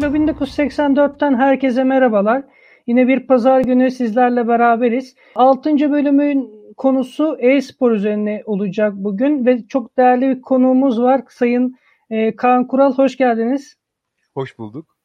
Daktilo 1984'ten herkese merhabalar. Yine bir pazar günü sizlerle beraberiz. 6. bölümün konusu e-spor üzerine olacak bugün ve çok değerli bir konuğumuz var. Sayın e, Kaan Kural hoş geldiniz. Hoş bulduk.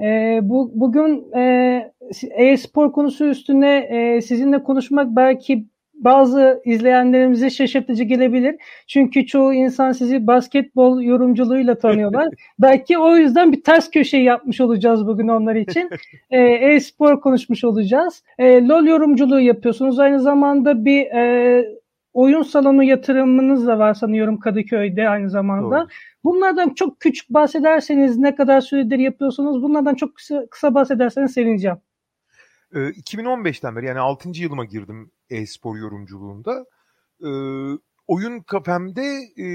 E, bu Bugün e, e-spor konusu üstüne e, sizinle konuşmak belki bazı izleyenlerimize şaşırtıcı gelebilir. Çünkü çoğu insan sizi basketbol yorumculuğuyla tanıyorlar. Belki o yüzden bir ters köşe yapmış olacağız bugün onlar için. Ee, e-spor konuşmuş olacağız. E, LOL yorumculuğu yapıyorsunuz. Aynı zamanda bir e, oyun salonu yatırımınız da var sanıyorum Kadıköy'de aynı zamanda. Doğru. Bunlardan çok küçük bahsederseniz ne kadar süredir yapıyorsunuz? Bunlardan çok kısa, kısa bahsederseniz sevineceğim. 2015'ten beri yani 6. yılıma girdim e-spor yorumculuğunda. E, oyun kafemde e,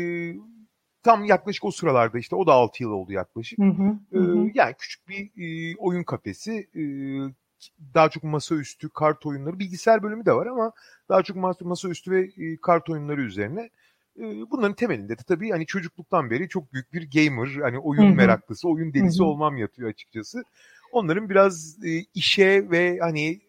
tam yaklaşık o sıralarda işte o da 6 yıl oldu yaklaşık. Hı hı, hı. yani küçük bir e, oyun kafesi. E, daha çok masaüstü kart oyunları, bilgisayar bölümü de var ama daha çok masaüstü ve e, kart oyunları üzerine. E, bunların temelinde de tabii hani çocukluktan beri çok büyük bir gamer, hani oyun Hı-hı. meraklısı, oyun delisi Hı-hı. olmam yatıyor açıkçası. Onların biraz e, işe ve hani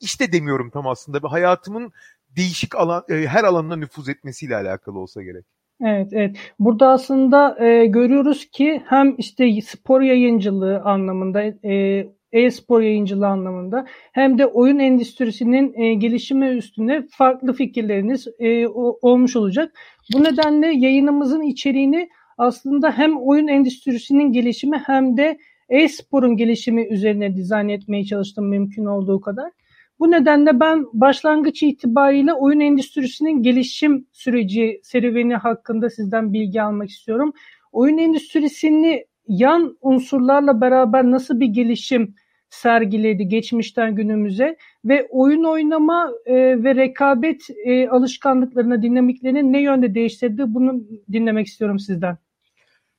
işte demiyorum tam aslında hayatımın değişik alan e, her alanına nüfuz etmesiyle alakalı olsa gerek. Evet, evet. Burada aslında e, görüyoruz ki hem işte spor yayıncılığı anlamında, e, e-spor yayıncılığı anlamında hem de oyun endüstrisinin e, gelişimi üstüne farklı fikirleriniz e, o, olmuş olacak. Bu nedenle yayınımızın içeriğini aslında hem oyun endüstrisinin gelişimi hem de e-sporun gelişimi üzerine dizayn etmeye çalıştım mümkün olduğu kadar. Bu nedenle ben başlangıç itibariyle oyun endüstrisinin gelişim süreci serüveni hakkında sizden bilgi almak istiyorum. Oyun endüstrisini yan unsurlarla beraber nasıl bir gelişim sergiledi geçmişten günümüze ve oyun oynama e, ve rekabet e, alışkanlıklarına, dinamiklerini ne yönde değiştirdi bunu dinlemek istiyorum sizden.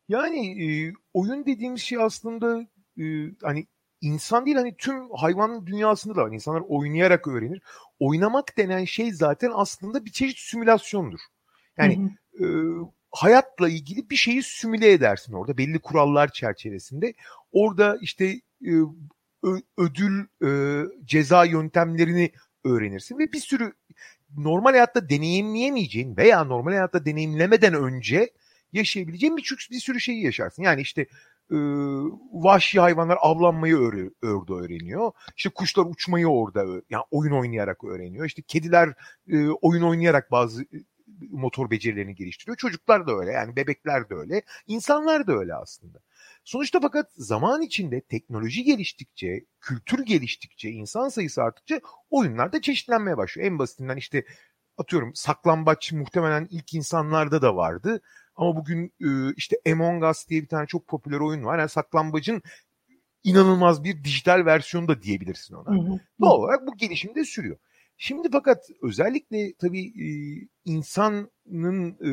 Yani e, oyun dediğimiz şey aslında e, hani insan değil hani tüm hayvan dünyasında da var. İnsanlar oynayarak öğrenir. Oynamak denen şey zaten aslında bir çeşit simülasyondur. Yani hı hı. E, hayatla ilgili bir şeyi simüle edersin orada belli kurallar çerçevesinde. Orada işte e, ödül, e, ceza yöntemlerini öğrenirsin ve bir sürü normal hayatta deneyimleyemeyeceğin veya normal hayatta deneyimlemeden önce yaşayabileceğin bir, bir sürü şeyi yaşarsın. Yani işte e, vahşi hayvanlar avlanmayı öğre, orada öğreniyor. İşte kuşlar uçmayı orada yani oyun oynayarak öğreniyor. İşte kediler e, oyun oynayarak bazı motor becerilerini geliştiriyor. Çocuklar da öyle yani bebekler de öyle. insanlar da öyle aslında. Sonuçta fakat zaman içinde teknoloji geliştikçe, kültür geliştikçe, insan sayısı arttıkça oyunlar da çeşitlenmeye başlıyor. En basitinden işte atıyorum saklambaç muhtemelen ilk insanlarda da vardı. Ama bugün işte Among Us diye bir tane çok popüler oyun var. Yani saklambacın inanılmaz bir dijital versiyonu da diyebilirsin ona. Hı hı. Doğal olarak bu gelişim de sürüyor. Şimdi fakat özellikle tabii insanın e,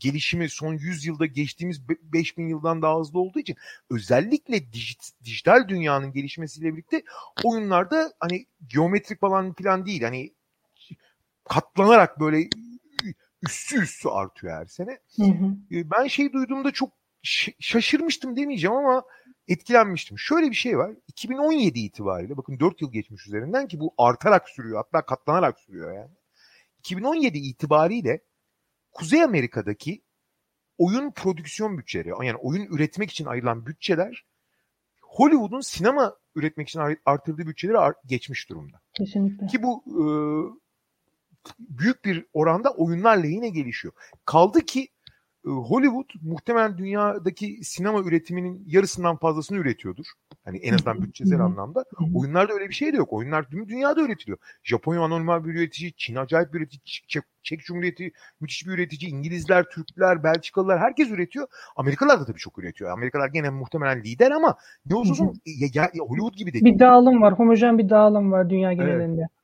gelişimi son 100 yılda geçtiğimiz 5000 yıldan daha hızlı olduğu için özellikle dijit, dijital dünyanın gelişmesiyle birlikte oyunlarda hani geometrik falan falan değil hani katlanarak böyle üstü üstü artıyor her sene. Hı hı. Ben şey duyduğumda çok şaşırmıştım demeyeceğim ama etkilenmiştim. Şöyle bir şey var. 2017 itibariyle bakın 4 yıl geçmiş üzerinden ki bu artarak sürüyor hatta katlanarak sürüyor yani. 2017 itibariyle Kuzey Amerika'daki oyun prodüksiyon bütçeleri yani oyun üretmek için ayrılan bütçeler Hollywood'un sinema üretmek için artırdığı bütçeleri geçmiş durumda. Kesinlikle. Ki bu büyük bir oranda oyunlar lehine gelişiyor. Kaldı ki e, Hollywood muhtemelen dünyadaki sinema üretiminin yarısından fazlasını üretiyordur. Hani en azından bütçesel anlamda. Oyunlarda öyle bir şey de yok. Oyunlar tüm dünyada üretiliyor. Japonya anormal bir üretici, Çin acayip bir üretici, Çek, Çek Cumhuriyeti müthiş bir üretici, İngilizler, Türkler, Belçikalılar herkes üretiyor. Amerikalılar da tabii çok üretiyor. Amerikalılar gene muhtemelen lider ama ne olursa olsun ya, ya, ya Hollywood gibi değil. Bir dağılım var. Homojen bir dağılım var dünya genelinde. Evet de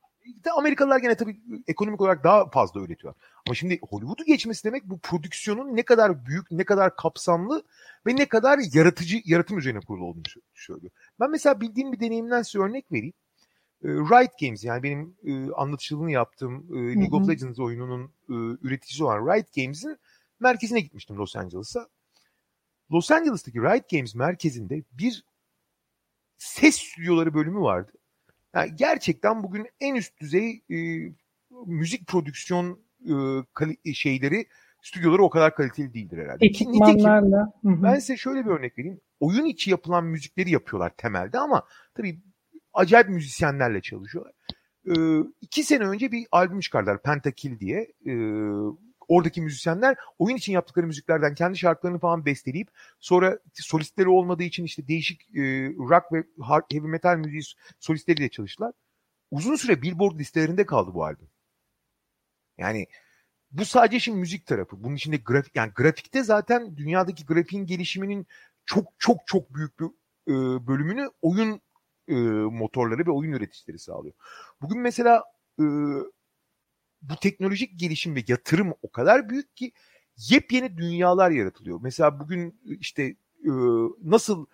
Amerikalılar gene tabii ekonomik olarak daha fazla üretiyor. Ama şimdi Hollywood'u geçmesi demek bu prodüksiyonun ne kadar büyük, ne kadar kapsamlı ve ne kadar yaratıcı, yaratım üzerine kurulu olduğunu söylüyor. Ben mesela bildiğim bir deneyimden size örnek vereyim. Ee, Riot Games yani benim e, anlatıcılığını yaptığım e, League of Legends oyununun e, üreticisi olan Riot Games'in merkezine gitmiştim Los Angeles'a. Los Angeles'taki Riot Games merkezinde bir ses stüdyoları bölümü vardı. Yani gerçekten bugün en üst düzey e, müzik prodüksiyon e, kali- şeyleri stüdyoları o kadar kaliteli değildir herhalde. Ekipmanlarla. Nitekim, ben size şöyle bir örnek vereyim. Oyun içi yapılan müzikleri yapıyorlar temelde ama tabii acayip müzisyenlerle çalışıyorlar. Ee, iki sene önce bir albüm çıkardılar Pentakill diye. Ee, oradaki müzisyenler oyun için yaptıkları müziklerden kendi şarkılarını falan besteleyip sonra solistleri olmadığı için işte değişik e, rock ve heavy metal müziği solistleriyle çalıştılar. Uzun süre Billboard listelerinde kaldı bu albüm. Yani bu sadece şimdi müzik tarafı. Bunun içinde grafik yani grafikte zaten dünyadaki grafiğin gelişiminin çok çok çok büyük bir e, bölümünü oyun e, motorları ve oyun üreticileri sağlıyor. Bugün mesela e, bu teknolojik gelişim ve yatırım o kadar büyük ki yepyeni dünyalar yaratılıyor. Mesela bugün işte e, nasıl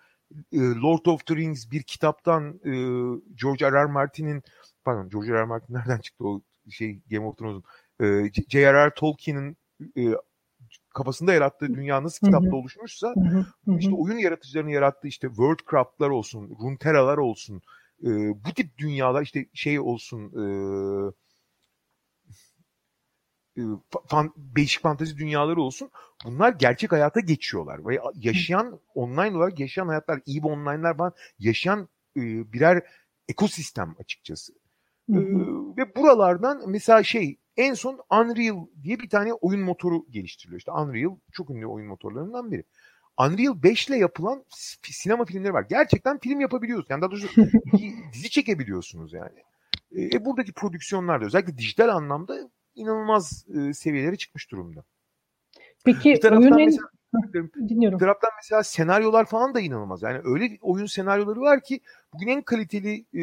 e, Lord of the Rings bir kitaptan e, George R. R. Martin'in pardon George R. R. Martin nereden çıktı o şey Game of Thrones'un e, J.R.R. Tolkien'in e, kafasında yarattığı dünya nasıl kitapta hı oluşmuşsa hı hı. işte oyun yaratıcılarının yarattığı işte Worldcraft'lar olsun, Runeterra'lar olsun, e, bu tip dünyalar işte şey olsun e, e, fan, değişik fantezi dünyaları olsun. Bunlar gerçek hayata geçiyorlar. Ve yaşayan online olarak yaşayan hayatlar, EVE online'lar falan yaşayan e, birer ekosistem açıkçası. Hı hı. E, ve buralardan mesela şey en son Unreal diye bir tane oyun motoru geliştiriliyor. İşte Unreal çok ünlü oyun motorlarından biri. Unreal 5 ile yapılan sinema filmleri var. Gerçekten film yapabiliyoruz. Yani daha doğrusu dizi çekebiliyorsunuz yani. E, buradaki prodüksiyonlar da özellikle dijital anlamda inanılmaz e, seviyelere çıkmış durumda. Peki bir taraftan oyun mesela, Dinliyorum. Bir taraftan mesela senaryolar falan da inanılmaz. Yani öyle oyun senaryoları var ki bugün en kaliteli e,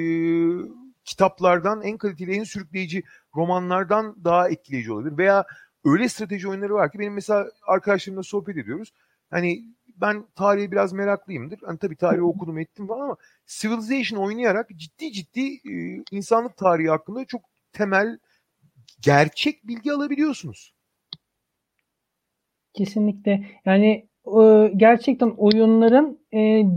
kitaplardan, en kaliteli, en sürükleyici romanlardan daha etkileyici olabilir. Veya öyle strateji oyunları var ki benim mesela arkadaşlarımla sohbet ediyoruz. Hani ben tarihe biraz meraklıyımdır. Hani tabii tarihi okudum ettim falan ama Civilization oynayarak ciddi ciddi e, insanlık tarihi hakkında çok temel gerçek bilgi alabiliyorsunuz. Kesinlikle. Yani gerçekten oyunların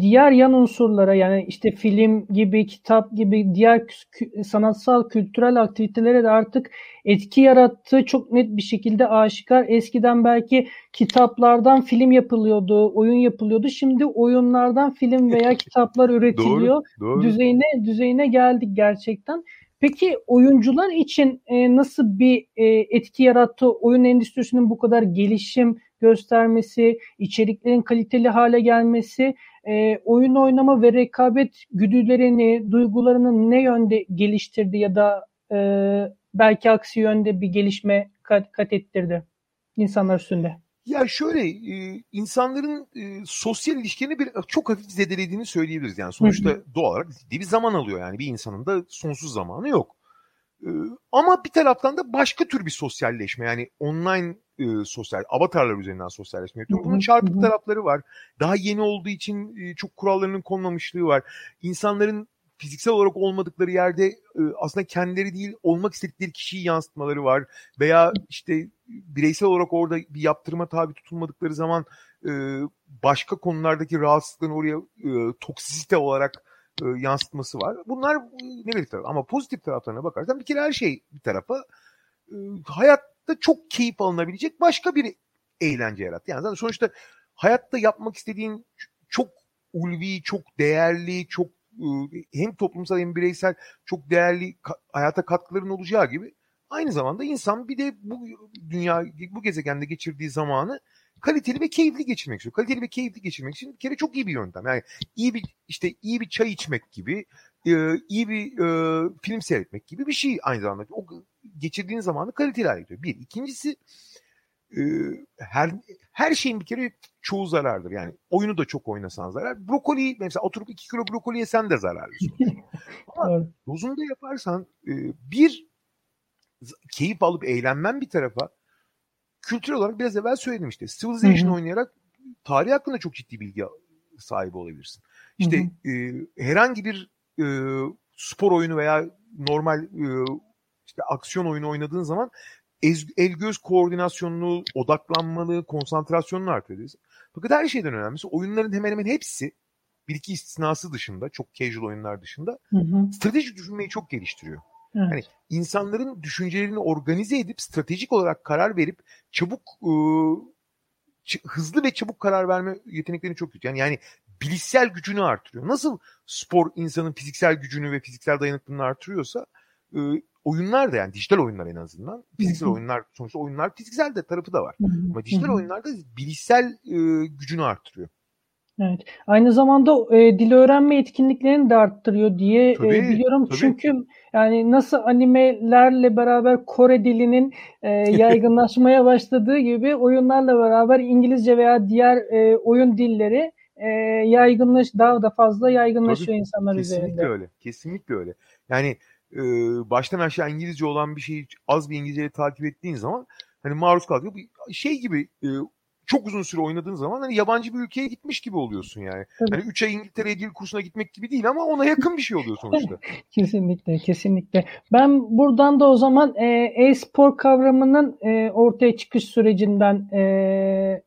diğer yan unsurlara yani işte film gibi, kitap gibi diğer sanatsal, kültürel aktivitelere de artık etki yarattığı çok net bir şekilde aşikar. Eskiden belki kitaplardan film yapılıyordu, oyun yapılıyordu. Şimdi oyunlardan film veya kitaplar üretiliyor. doğru, doğru. Düzeyine düzeyine geldik gerçekten. Peki oyuncular için nasıl bir etki yarattı oyun endüstrisinin bu kadar gelişim göstermesi, içeriklerin kaliteli hale gelmesi, e, oyun oynama ve rekabet güdülerini, duygularını ne yönde geliştirdi ya da e, belki aksi yönde bir gelişme kat, kat ettirdi insanlar üstünde? Ya şöyle e, insanların e, sosyal ilişkilerini bir çok hafif zedelediğini söyleyebiliriz. Yani sonuçta doğal olarak ciddi bir zaman alıyor yani bir insanın da sonsuz zamanı yok. E, ama bir taraftan da başka tür bir sosyalleşme yani online e, sosyal avatarlar üzerinden sosyalleşme yapıyor. Bunun çarpık tarafları var. Daha yeni olduğu için e, çok kurallarının konmamışlığı var. İnsanların fiziksel olarak olmadıkları yerde e, aslında kendileri değil olmak istedikleri kişiyi yansıtmaları var. Veya işte bireysel olarak orada bir yaptırıma tabi tutulmadıkları zaman e, başka konulardaki rahatsızlığın oraya e, toksisite olarak yansıtması var. Bunlar e, negatif taraf. Ama pozitif taraflarına bakarsan bir kere her şey bir tarafa hayat da çok keyif alınabilecek başka bir eğlence yarattı. Yani sonuçta hayatta yapmak istediğin çok ulvi, çok değerli, çok hem toplumsal hem bireysel çok değerli hayata katkıların olacağı gibi aynı zamanda insan bir de bu dünya bu gezegende geçirdiği zamanı kaliteli ve keyifli geçirmek istiyor. Kaliteli ve keyifli geçirmek için bir kere çok iyi bir yöntem. Yani iyi bir işte iyi bir çay içmek gibi, iyi bir film seyretmek gibi bir şey aynı zamanda. O geçirdiğin zamanı kaliteli hale getiriyor. Bir. İkincisi e, her her şeyin bir kere çoğu zarardır. Yani oyunu da çok oynasan zarar. Brokoli mesela oturup 2 kilo brokoli yesen de zararlı. Ama dozunda yaparsan e, bir keyif alıp eğlenmen bir tarafa kültürel olarak biraz evvel söyledim işte. Civilization oynayarak tarih hakkında çok ciddi bilgi sahibi olabilirsin. İşte E, herhangi bir e, spor oyunu veya normal e, işte aksiyon oyunu oynadığın zaman el göz koordinasyonunu, odaklanmalı, konsantrasyonunu artırıyor. Fakat her şeyden önemlisi oyunların hemen hemen hepsi bir iki istisnası dışında, çok casual oyunlar dışında hı hı. stratejik düşünmeyi çok geliştiriyor. Evet. Yani insanların düşüncelerini organize edip stratejik olarak karar verip çabuk ıı, hızlı ve çabuk karar verme yeteneklerini çok kötü. Yani yani bilişsel gücünü artırıyor. Nasıl spor insanın fiziksel gücünü ve fiziksel dayanıklılığını artırıyorsa ıı, oyunlar da yani dijital oyunlar en azından. Fiziksel oyunlar sonuçta oyunlar fiziksel de tarafı da var. Ama dijital oyunlarda bilişsel e, gücünü arttırıyor. Evet. Aynı zamanda e, dil öğrenme etkinliklerini de arttırıyor diye e, tabii, e, biliyorum. Tabii. Çünkü yani nasıl animelerle beraber Kore dilinin e, yaygınlaşmaya başladığı gibi oyunlarla beraber İngilizce veya diğer e, oyun dilleri e, yaygınlaş daha da fazla yaygınlaşıyor tabii, insanlar kesinlikle üzerinde. Kesinlikle öyle. Kesinlikle öyle. Yani e, baştan aşağı İngilizce olan bir şeyi az bir İngilizceyle takip ettiğin zaman hani maruz kalıyor. Bir şey gibi e, çok uzun süre oynadığın zaman hani yabancı bir ülkeye gitmiş gibi oluyorsun yani. Tabii. Hani 3 ay İngiltere'ye dil kursuna gitmek gibi değil ama ona yakın bir şey oluyor sonuçta. kesinlikle, kesinlikle. Ben buradan da o zaman e, e-spor kavramının e, ortaya çıkış sürecinden e,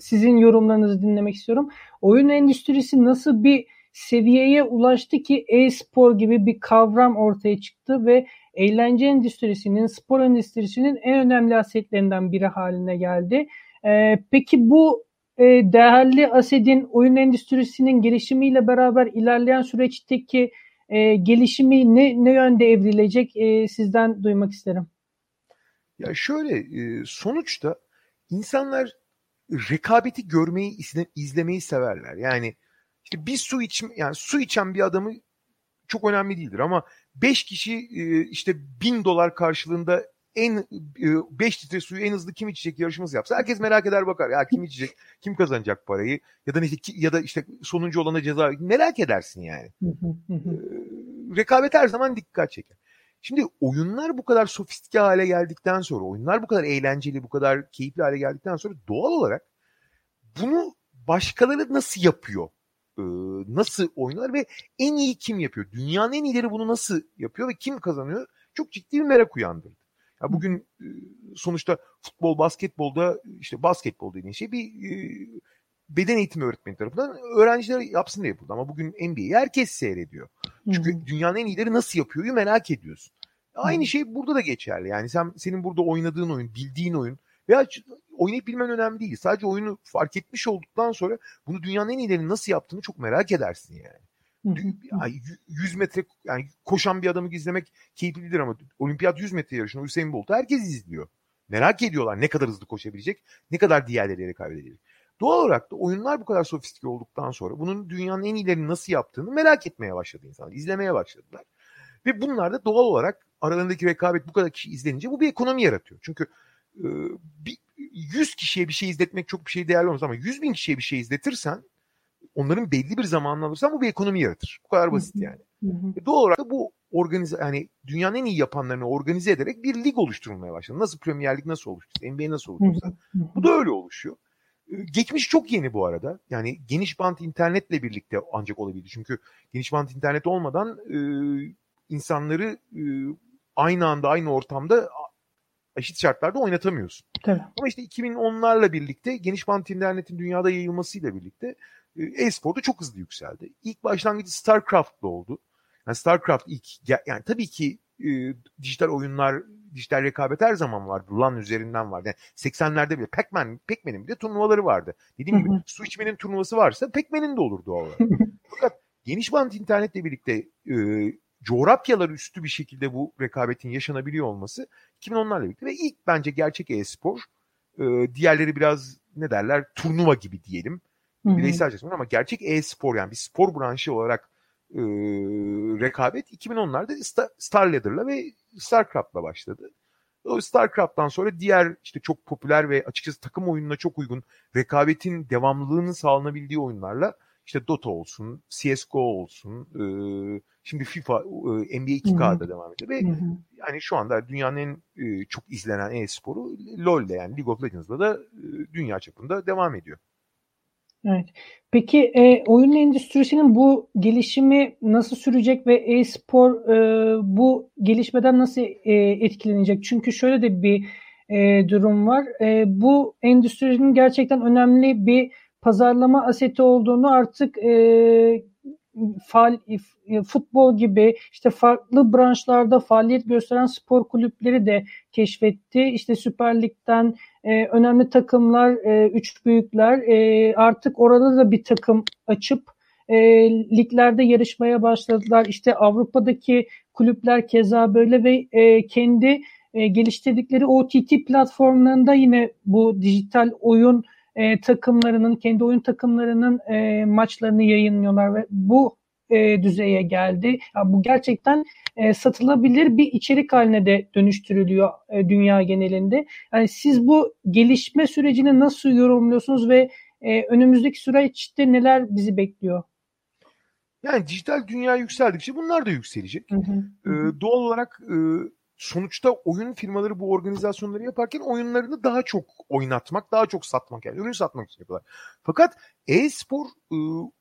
sizin yorumlarınızı dinlemek istiyorum. Oyun endüstrisi nasıl bir seviyeye ulaştı ki e-spor gibi bir kavram ortaya çıktı ve eğlence endüstrisinin, spor endüstrisinin en önemli asetlerinden biri haline geldi. Ee, peki bu e, değerli asetin oyun endüstrisinin gelişimiyle beraber ilerleyen süreçteki e, gelişimi ne, ne yönde evrilecek e, sizden duymak isterim. Ya şöyle e, sonuçta insanlar rekabeti görmeyi izlemeyi severler. Yani işte bir su iç yani su içen bir adamı çok önemli değildir ama 5 kişi e, işte 1000 dolar karşılığında en 5 e, litre suyu en hızlı kim içecek yarışması yapsa herkes merak eder bakar. Ya kim içecek? Kim kazanacak parayı? Ya da işte ya da işte sonuncu olana ceza merak edersin yani. E, rekabet her zaman dikkat çeker. Şimdi oyunlar bu kadar sofistike hale geldikten sonra, oyunlar bu kadar eğlenceli, bu kadar keyifli hale geldikten sonra doğal olarak bunu başkaları nasıl yapıyor? Ee, nasıl oynuyorlar ve en iyi kim yapıyor? Dünyanın en iyileri bunu nasıl yapıyor ve kim kazanıyor? Çok ciddi bir merak uyandırdı. Ya bugün sonuçta futbol, basketbolda işte basketbol dediğin şey bir beden eğitimi öğretmeni tarafından öğrenciler yapsın diye yapıldı. Ama bugün NBA'yi herkes seyrediyor. Çünkü Hı-hı. dünyanın en iyileri nasıl yapıyor merak ediyorsun. Aynı Hı-hı. şey burada da geçerli. Yani sen senin burada oynadığın oyun, bildiğin oyun veya oynayıp bilmen önemli değil. Sadece oyunu fark etmiş olduktan sonra bunu dünyanın en iyilerinin nasıl yaptığını çok merak edersin yani. 100 metre yani koşan bir adamı izlemek keyiflidir ama olimpiyat 100 metre yarışını Usain Bolt'u herkes izliyor. Merak ediyorlar ne kadar hızlı koşabilecek, ne kadar diğerleriyle kaybedecek. Doğal olarak da oyunlar bu kadar sofistike olduktan sonra bunun dünyanın en iyilerini nasıl yaptığını merak etmeye başladı insanlar. izlemeye başladılar. Ve bunlar da doğal olarak aralarındaki rekabet bu kadar kişi izlenince bu bir ekonomi yaratıyor. Çünkü bir, 100 kişiye bir şey izletmek çok bir şey değerli olmaz ama 100 bin kişiye bir şey izletirsen onların belli bir zamanını alırsan bu bir ekonomi yaratır. Bu kadar basit yani. Hı hı. E, doğal olarak da bu organize yani dünyanın en iyi yapanlarını organize ederek bir lig oluşturulmaya başladı. Nasıl Premier Lig nasıl oluştu? NBA nasıl oluştu? Bu da öyle oluşuyor. E, geçmiş çok yeni bu arada. Yani geniş bant internetle birlikte ancak olabildi. Çünkü geniş bant internet olmadan e, insanları e, aynı anda aynı ortamda eşit şartlarda oynatamıyorsun. Tabii. Ama işte 2010'larla birlikte geniş bant internetin dünyada yayılmasıyla birlikte e, e-sporda çok hızlı yükseldi. İlk başlangıcı StarCraft'la oldu. Yani StarCraft ilk yani tabii ki e, dijital oyunlar, dijital rekabet her zaman vardı. LAN üzerinden vardı. Yani 80'lerde bile Pac-Man, Pac-Man'in bile turnuvaları vardı. Dediğim gibi su içmenin turnuvası varsa Pac-Man'in de olur doğal olarak. Fakat geniş bant internetle birlikte e, coğrafyalar üstü bir şekilde bu rekabetin yaşanabiliyor olması 2010'larla birlikte ve ilk bence gerçek e-spor e, diğerleri biraz ne derler turnuva gibi diyelim. Hı-hı. Bireysel açısından ama gerçek e-spor yani bir spor branşı olarak e, rekabet 2010'larda Star, Star Ladder'la ve StarCraft'la başladı. O StarCraft'tan sonra diğer işte çok popüler ve açıkçası takım oyununa çok uygun rekabetin devamlılığının sağlanabildiği oyunlarla işte Dota olsun, CSGO olsun, e, şimdi FIFA, e, NBA 2K'da devam ediyor ve yani şu anda dünyanın en çok izlenen e-sporu LoL'de yani League of Legends'da da dünya çapında devam ediyor. Evet. Peki e, oyun endüstrisinin bu gelişimi nasıl sürecek ve e-spor e, bu gelişmeden nasıl e, etkilenecek? Çünkü şöyle de bir e, durum var. E, bu endüstrinin gerçekten önemli bir pazarlama aseti olduğunu artık e, faal, e, futbol gibi işte farklı branşlarda faaliyet gösteren spor kulüpleri de keşfetti. İşte Süper Lig'den e, önemli takımlar, e, üç büyükler e, artık orada da bir takım açıp e, liglerde yarışmaya başladılar. İşte Avrupa'daki kulüpler keza böyle ve e, kendi e, geliştirdikleri OTT platformlarında yine bu dijital oyun e, takımlarının, kendi oyun takımlarının e, maçlarını yayınlıyorlar ve bu e, düzeye geldi. Yani bu gerçekten e, satılabilir bir içerik haline de dönüştürülüyor e, dünya genelinde. Yani siz bu gelişme sürecini nasıl yorumluyorsunuz ve e, önümüzdeki süreçte neler bizi bekliyor? Yani dijital dünya yükseldikçe bunlar da yükselecek. Hı hı. Ee, doğal olarak e, sonuçta oyun firmaları bu organizasyonları yaparken oyunlarını daha çok oynatmak, daha çok satmak yani ürün satmak için yapıyorlar. Fakat e-spor e,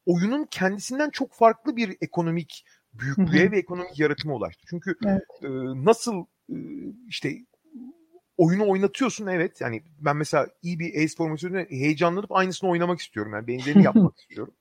oyunun kendisinden çok farklı bir ekonomik büyüklüğe ve ekonomik yaratıma ulaştı. Çünkü evet. e, nasıl e, işte oyunu oynatıyorsun evet yani ben mesela iyi bir e-spor maçında heyecanlanıp aynısını oynamak istiyorum yani benzerini yapmak istiyorum.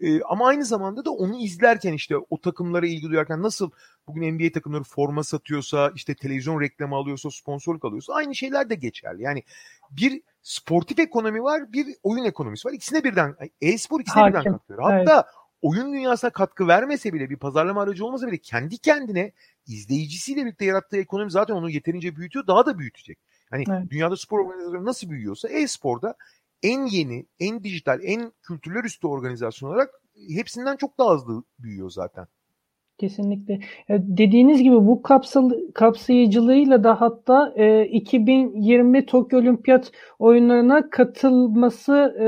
E, ama aynı zamanda da onu izlerken işte o takımlara ilgi duyarken nasıl bugün NBA takımları forma satıyorsa, işte televizyon reklamı alıyorsa, sponsorluk alıyorsa aynı şeyler de geçerli. Yani bir sportif ekonomi var, bir oyun ekonomisi var. İkisine birden, e-spor ikisine Hakim. birden katkı veriyor. Hatta evet. oyun dünyasına katkı vermese bile, bir pazarlama aracı olmasa bile kendi kendine izleyicisiyle birlikte yarattığı ekonomi zaten onu yeterince büyütüyor, daha da büyütecek. Hani evet. dünyada spor organizasyonu nasıl büyüyorsa e-sporda en yeni, en dijital, en kültürler üstü organizasyon olarak hepsinden çok daha hızlı büyüyor zaten. Kesinlikle. Dediğiniz gibi bu kapsal, kapsayıcılığıyla da hatta e, 2020 Tokyo Olimpiyat oyunlarına katılması e,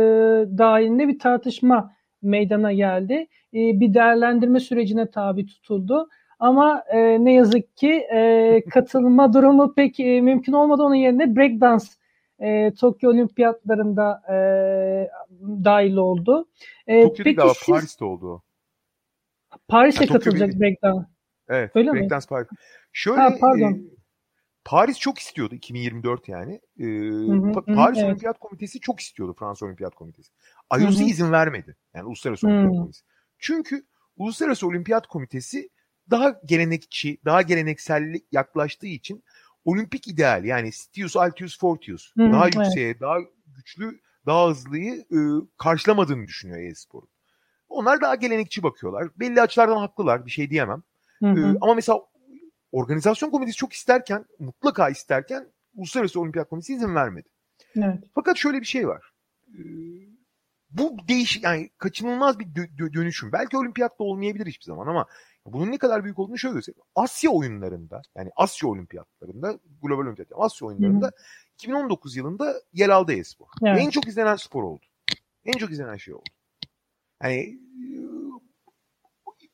dahilinde bir tartışma meydana geldi. E, bir değerlendirme sürecine tabi tutuldu. Ama e, ne yazık ki e, katılma durumu pek e, mümkün olmadı. Onun yerine breakdance e, Tokyo Olimpiyatlarında e, dahil oldu. E, Tokyo'da peki siz... Paris'te oldu. Paris'e yani katılacak Tokyo... breakdance. Evet. Öyle breakdance mi? Paris. Şöyle, ha, pardon. E, Paris çok istiyordu 2024 yani. Ee, hı hı, Paris hı, Olimpiyat evet. Komitesi çok istiyordu Fransa Olimpiyat Komitesi. IOC izin vermedi. Yani Uluslararası hı. Olimpiyat Komitesi. Çünkü Uluslararası Olimpiyat Komitesi daha gelenekçi, daha geleneksel yaklaştığı için olimpik ideal yani Stius, Altius, Fortius Hı, daha yükseğe, evet. daha güçlü, daha hızlıyı e, karşılamadığını düşünüyor e-sporun. Onlar daha gelenekçi bakıyorlar. Belli açılardan haklılar bir şey diyemem. Hı hı. E, ama mesela organizasyon komitesi çok isterken, mutlaka isterken Uluslararası Olimpiyat Komitesi izin vermedi. Evet. Fakat şöyle bir şey var. E, bu değiş yani kaçınılmaz bir dö- dönüşüm. Belki olimpiyatta olmayabilir hiçbir zaman ama bunun ne kadar büyük olduğunu şöyle göstereyim. Asya oyunlarında yani Asya olimpiyatlarında, global olimpiyat, Asya oyunlarında Hı-hı. 2019 yılında yer aldı e-spor. Evet. En çok izlenen spor oldu. En çok izlenen şey oldu. Yani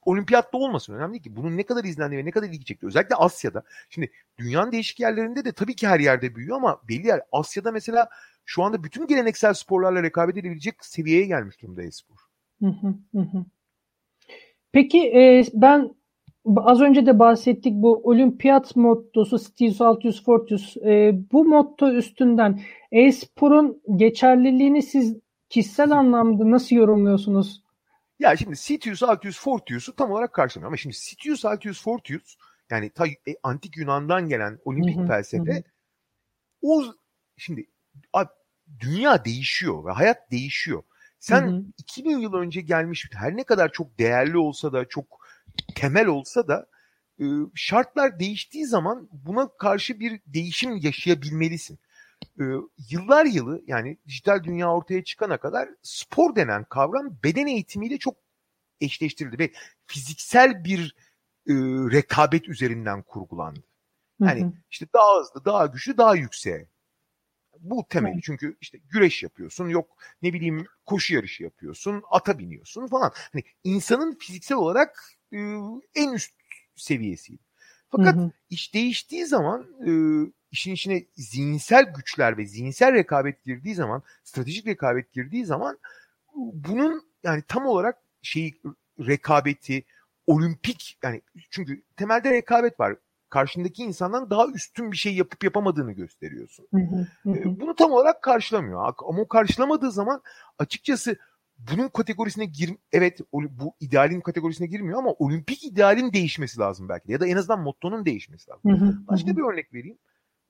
olimpiyatta olmasın önemli değil ki. Bunun ne kadar izlendi ve ne kadar ilgi çekti. Özellikle Asya'da. Şimdi dünyanın değişik yerlerinde de tabii ki her yerde büyüyor ama belli yer. Asya'da mesela şu anda bütün geleneksel sporlarla rekabet edebilecek seviyeye gelmiş durumda e-spor. Peki e, ben az önce de bahsettik bu olimpiyat mottosu Stius Altius Fortius e, bu motto üstünden e-sporun geçerliliğini siz kişisel anlamda nasıl yorumluyorsunuz? Ya şimdi Sitius Altius Fortius'u tam olarak karşılamıyor ama şimdi Sitius Altius Fortius yani ta e, antik Yunan'dan gelen olimpik hı hı, felsefe hı. o şimdi dünya değişiyor ve hayat değişiyor. Sen hı hı. 2000 yıl önce gelmiş her ne kadar çok değerli olsa da çok temel olsa da e, şartlar değiştiği zaman buna karşı bir değişim yaşayabilmelisin. E, yıllar yılı yani dijital dünya ortaya çıkana kadar spor denen kavram beden eğitimiyle çok eşleştirildi ve fiziksel bir e, rekabet üzerinden kurgulandı. Yani hı hı. işte daha hızlı, daha güçlü, daha yükseğe. Bu temeli. Çünkü işte güreş yapıyorsun, yok ne bileyim koşu yarışı yapıyorsun, ata biniyorsun falan. Hani insanın fiziksel olarak e, en üst seviyesiydi. Fakat hı hı. iş değiştiği zaman e, işin içine zihinsel güçler ve zihinsel rekabet girdiği zaman, stratejik rekabet girdiği zaman bunun yani tam olarak şeyi rekabeti, olimpik yani çünkü temelde rekabet var. Karşındaki insandan daha üstün bir şey yapıp yapamadığını gösteriyorsun. Hı hı hı. Bunu tam olarak karşılamıyor. Ama o karşılamadığı zaman açıkçası bunun kategorisine gir evet bu idealin kategorisine girmiyor ama olimpik idealin değişmesi lazım belki de. ya da en azından mottonun değişmesi lazım. Hı hı, Başka hı. bir örnek vereyim.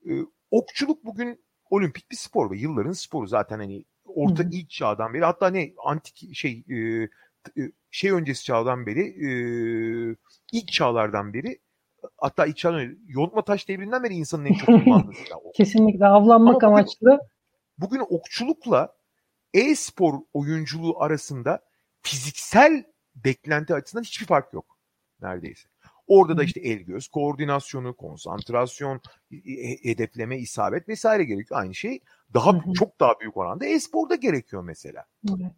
Ee, okçuluk bugün olimpik bir spor ve yılların sporu zaten hani orta hı hı. ilk çağdan beri hatta ne antik şey e, e, şey öncesi çağdan beri e, ilk çağlardan beri hatta çağdan yontma taş devrinden beri insanın en çok kullandığı Kesinlikle avlanmak Ama amaçlı. Bugün, bugün okçulukla e-spor oyunculuğu arasında fiziksel beklenti açısından hiçbir fark yok neredeyse. Orada da işte el göz koordinasyonu, konsantrasyon, hedefleme, isabet vesaire gerekiyor. Aynı şey daha çok daha büyük oranda e-sporda gerekiyor mesela. Evet.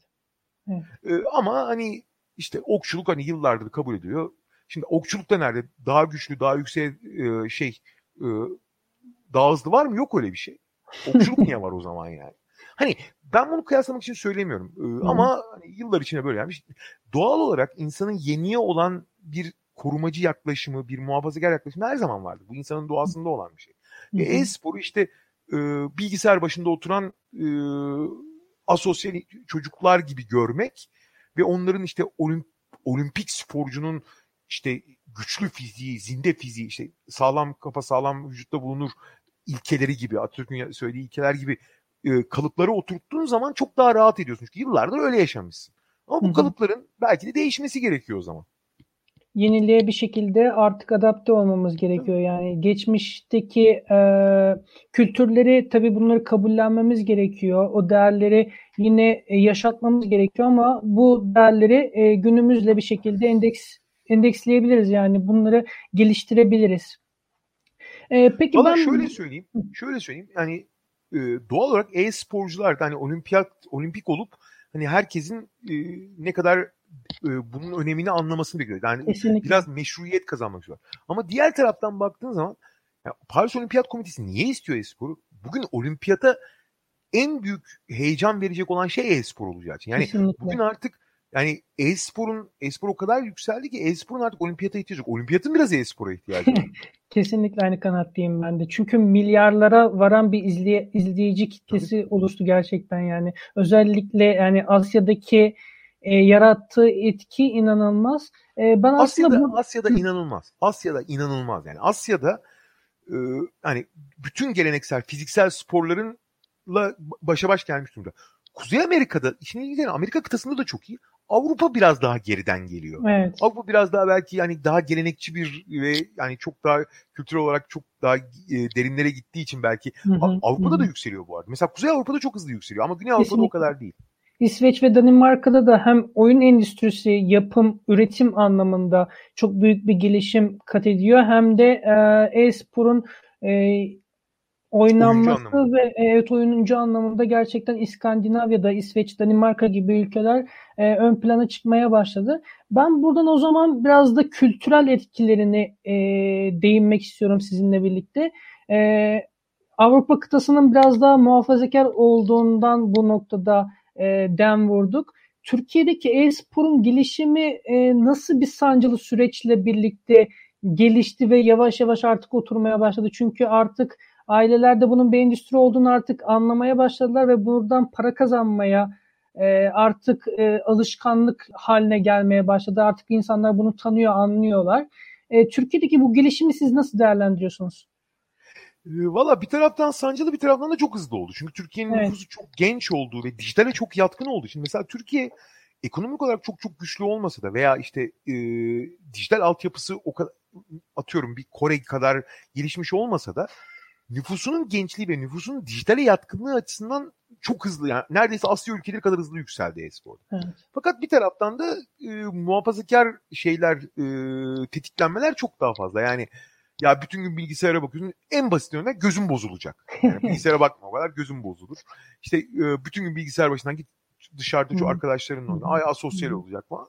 evet. Ee, ama hani işte okçuluk hani yıllardır kabul ediyor. Şimdi okçulukta nerede? Daha güçlü, daha yüksek e, şey e, daha hızlı var mı? Yok öyle bir şey. Okçuluk niye var o zaman yani? Hani ben bunu kıyaslamak için söylemiyorum. Ee, ama hani yıllar içinde böyle gelmiş. Doğal olarak insanın yeniye olan bir korumacı yaklaşımı, bir muhafazakar yaklaşımı her zaman vardı. Bu insanın doğasında olan bir şey. Ve e-sporu işte e, bilgisayar başında oturan e, asosyal çocuklar gibi görmek ve onların işte olimp, olimpik sporcunun işte güçlü fiziği, zinde fiziği, işte sağlam kafa sağlam vücutta bulunur ilkeleri gibi, Atatürk'ün söylediği ilkeler gibi e, kalıpları oturttuğun zaman çok daha rahat ediyorsun. Çünkü yıllardır öyle yaşamışsın. Ama bu Hı-hı. kalıpların belki de değişmesi gerekiyor o zaman. Yeniliğe bir şekilde artık adapte olmamız gerekiyor. Yani geçmişteki e, kültürleri tabii bunları kabullenmemiz gerekiyor. O değerleri yine e, yaşatmamız gerekiyor ama bu değerleri e, günümüzle bir şekilde endeks endeksleyebiliriz. Yani bunları geliştirebiliriz. E, peki Valla ben şöyle söyleyeyim. Şöyle söyleyeyim. Yani e, doğal olarak e-sporcular da hani olimpiyat olimpik olup hani herkesin e, ne kadar e, bunun önemini anlamasını bekliyor. Yani Kesinlikle. biraz meşruiyet kazanmak istiyor. Ama diğer taraftan baktığın zaman ya Paris Olimpiyat Komitesi niye istiyor e-sporu? Bugün olimpiyata en büyük heyecan verecek olan şey e-spor olacak. Yani Kesinlikle. bugün artık yani e-sporun e-spor o kadar yükseldi ki e-sporun artık olimpiyata ihtiyacı yok. Olimpiyatın biraz e-spora ihtiyacı var. Kesinlikle aynı kanattayım ben de. Çünkü milyarlara varan bir izleye, izleyici kitlesi Tabii. oluştu gerçekten yani. Özellikle yani Asya'daki e, yarattığı etki inanılmaz. E, ben aslında Asya'da, bu... Asya'da inanılmaz. Asya'da inanılmaz yani. Asya'da e, hani bütün geleneksel fiziksel sporlarınla başa baş gelmiş durumda. Kuzey Amerika'da işin ilginç Amerika kıtasında da çok iyi. Avrupa biraz daha geriden geliyor. Evet. Avrupa biraz daha belki yani daha gelenekçi bir ve yani çok daha kültürel olarak çok daha e, derinlere gittiği için belki hı hı, Avrupa'da hı. da yükseliyor bu arada. Mesela Kuzey Avrupa'da çok hızlı yükseliyor ama Güney Avrupa'da Kesinlikle. o kadar değil. İsveç ve Danimarka'da da hem oyun endüstrisi, yapım, üretim anlamında çok büyük bir gelişim kat ediyor hem de e, e-sporun e, oynanması ve evet oyuncu anlamında gerçekten İskandinavya'da, İsveç, Danimarka gibi ülkeler e, ön plana çıkmaya başladı. Ben buradan o zaman biraz da kültürel etkilerini e, değinmek istiyorum sizinle birlikte. E, Avrupa kıtasının biraz daha muhafazakar olduğundan bu noktada e, dem vurduk. Türkiye'deki e-sporun gelişimi e, nasıl bir sancılı süreçle birlikte gelişti ve yavaş yavaş artık oturmaya başladı? Çünkü artık Ailelerde bunun bir endüstri olduğunu artık anlamaya başladılar ve buradan para kazanmaya e, artık e, alışkanlık haline gelmeye başladı. Artık insanlar bunu tanıyor, anlıyorlar. E, Türkiye'deki bu gelişimi siz nasıl değerlendiriyorsunuz? E, valla bir taraftan sancılı bir taraftan da çok hızlı oldu. Çünkü Türkiye'nin evet. nüfusu çok genç olduğu ve dijitale çok yatkın oldu. Şimdi mesela Türkiye ekonomik olarak çok çok güçlü olmasa da veya işte e, dijital altyapısı o kadar atıyorum bir Kore kadar gelişmiş olmasa da nüfusunun gençliği ve nüfusunun dijitale yatkınlığı açısından çok hızlı yani neredeyse Asya ülkeleri kadar hızlı yükseldi e-sporda. Evet. Fakat bir taraftan da e, muhafazakar şeyler e, tetiklenmeler çok daha fazla. Yani ya bütün gün bilgisayara bakıyorsun en basit örnek gözün bozulacak. Yani bilgisayara bakma kadar gözün bozulur. İşte e, bütün gün bilgisayar başından git dışarıda şu arkadaşlarınla oyna. Ay asosyal olacak falan.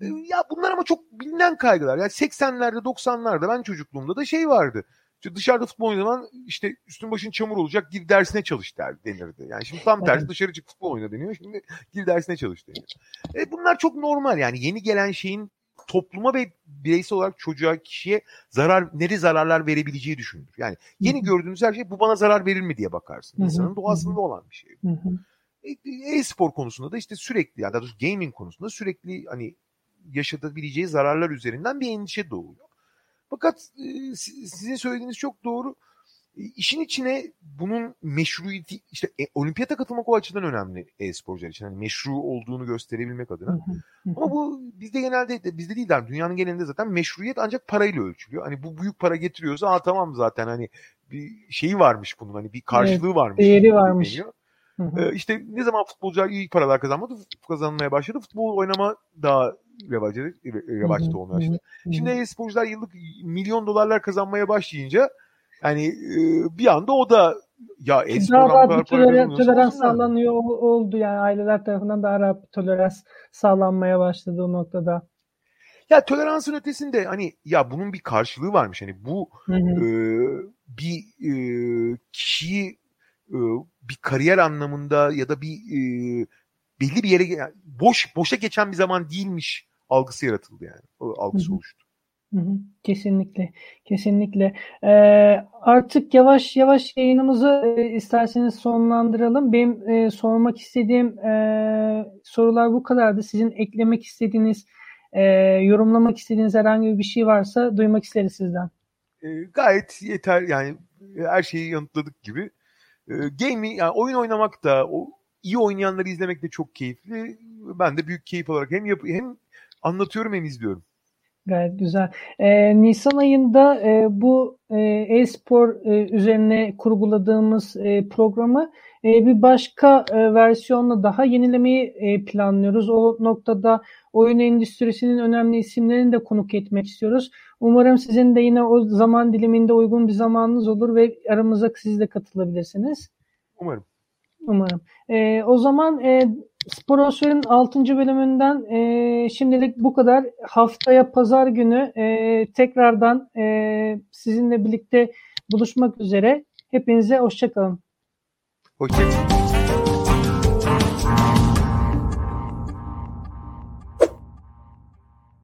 E, ya bunlar ama çok bilinen kaygılar. Yani 80'lerde 90'larda ben çocukluğumda da şey vardı İşte dışarıda futbol oynaman işte üstün başın çamur olacak gir dersine çalış der denirdi. Yani şimdi tam tersi dışarı çık futbol oyna deniyor. Şimdi gir dersine çalış deniyor. E bunlar çok normal yani yeni gelen şeyin topluma ve bireysel olarak çocuğa, kişiye zarar, neri zararlar verebileceği düşünülür. Yani yeni gördüğünüz her şey bu bana zarar verir mi diye bakarsın. İnsanın doğasında olan bir şey. E, e-spor konusunda da işte sürekli yani daha doğrusu gaming konusunda sürekli hani yaşatabileceği zararlar üzerinden bir endişe doğuyor. Fakat e, sizin söylediğiniz çok doğru. E, işin içine bunun meşruiyeti işte e, olimpiyata katılmak o açıdan önemli e-sporcular için. Hani meşru olduğunu gösterebilmek adına. Ama bu bizde genelde bizde değil yani dünyanın genelinde zaten meşruiyet ancak parayla ölçülüyor. Hani bu büyük para getiriyorsa ha tamam zaten hani bir şeyi varmış bunun hani bir karşılığı evet, varmış. Değeri varmış. Deniyor. Ee, işte ne zaman futbolcular iyi paralar kazanmadı, kazanmaya başladı. Futbol oynama daha revaçta, revaçta olmaya başladı. Şimdi e-sporcular yıllık milyon dolarlar kazanmaya başlayınca yani e, bir anda o da ya daha rahat bir toler- tolerans sağlanıyor oldu yani aileler tarafından daha rahat bir tolerans sağlanmaya başladı o noktada. Ya toleransın ötesinde hani ya bunun bir karşılığı varmış. Hani bu hı hı. E, bir e, kişiyi e, bir kariyer anlamında ya da bir e, belli bir yere boş boşa geçen bir zaman değilmiş algısı yaratıldı yani. O algısı Hı-hı. oluştu. Hı hı, kesinlikle, kesinlikle. Ee, artık yavaş yavaş yayınımızı e, isterseniz sonlandıralım. Benim e, sormak istediğim e, sorular bu kadardı. Sizin eklemek istediğiniz, e, yorumlamak istediğiniz herhangi bir şey varsa duymak isteriz sizden. E, gayet yeter yani her şeyi yanıtladık gibi. E, gaming, yani oyun oynamak da o iyi oynayanları izlemek de çok keyifli. Ben de büyük keyif olarak hem yap hem anlatıyorum hem izliyorum. Gayet güzel. Ee, Nisan ayında e, bu e, e-spor e, üzerine kurguladığımız e, programı e, bir başka e, versiyonla daha yenilemeyi e, planlıyoruz. O noktada oyun endüstrisinin önemli isimlerini de konuk etmek istiyoruz. Umarım sizin de yine o zaman diliminde uygun bir zamanınız olur ve aramıza siz de katılabilirsiniz. Umarım. Umarım. E, o zaman e, Sporosfer'in 6. bölümünden e, şimdilik bu kadar. Haftaya pazar günü e, tekrardan e, sizinle birlikte buluşmak üzere. Hepinize hoşçakalın. Hoşçakalın.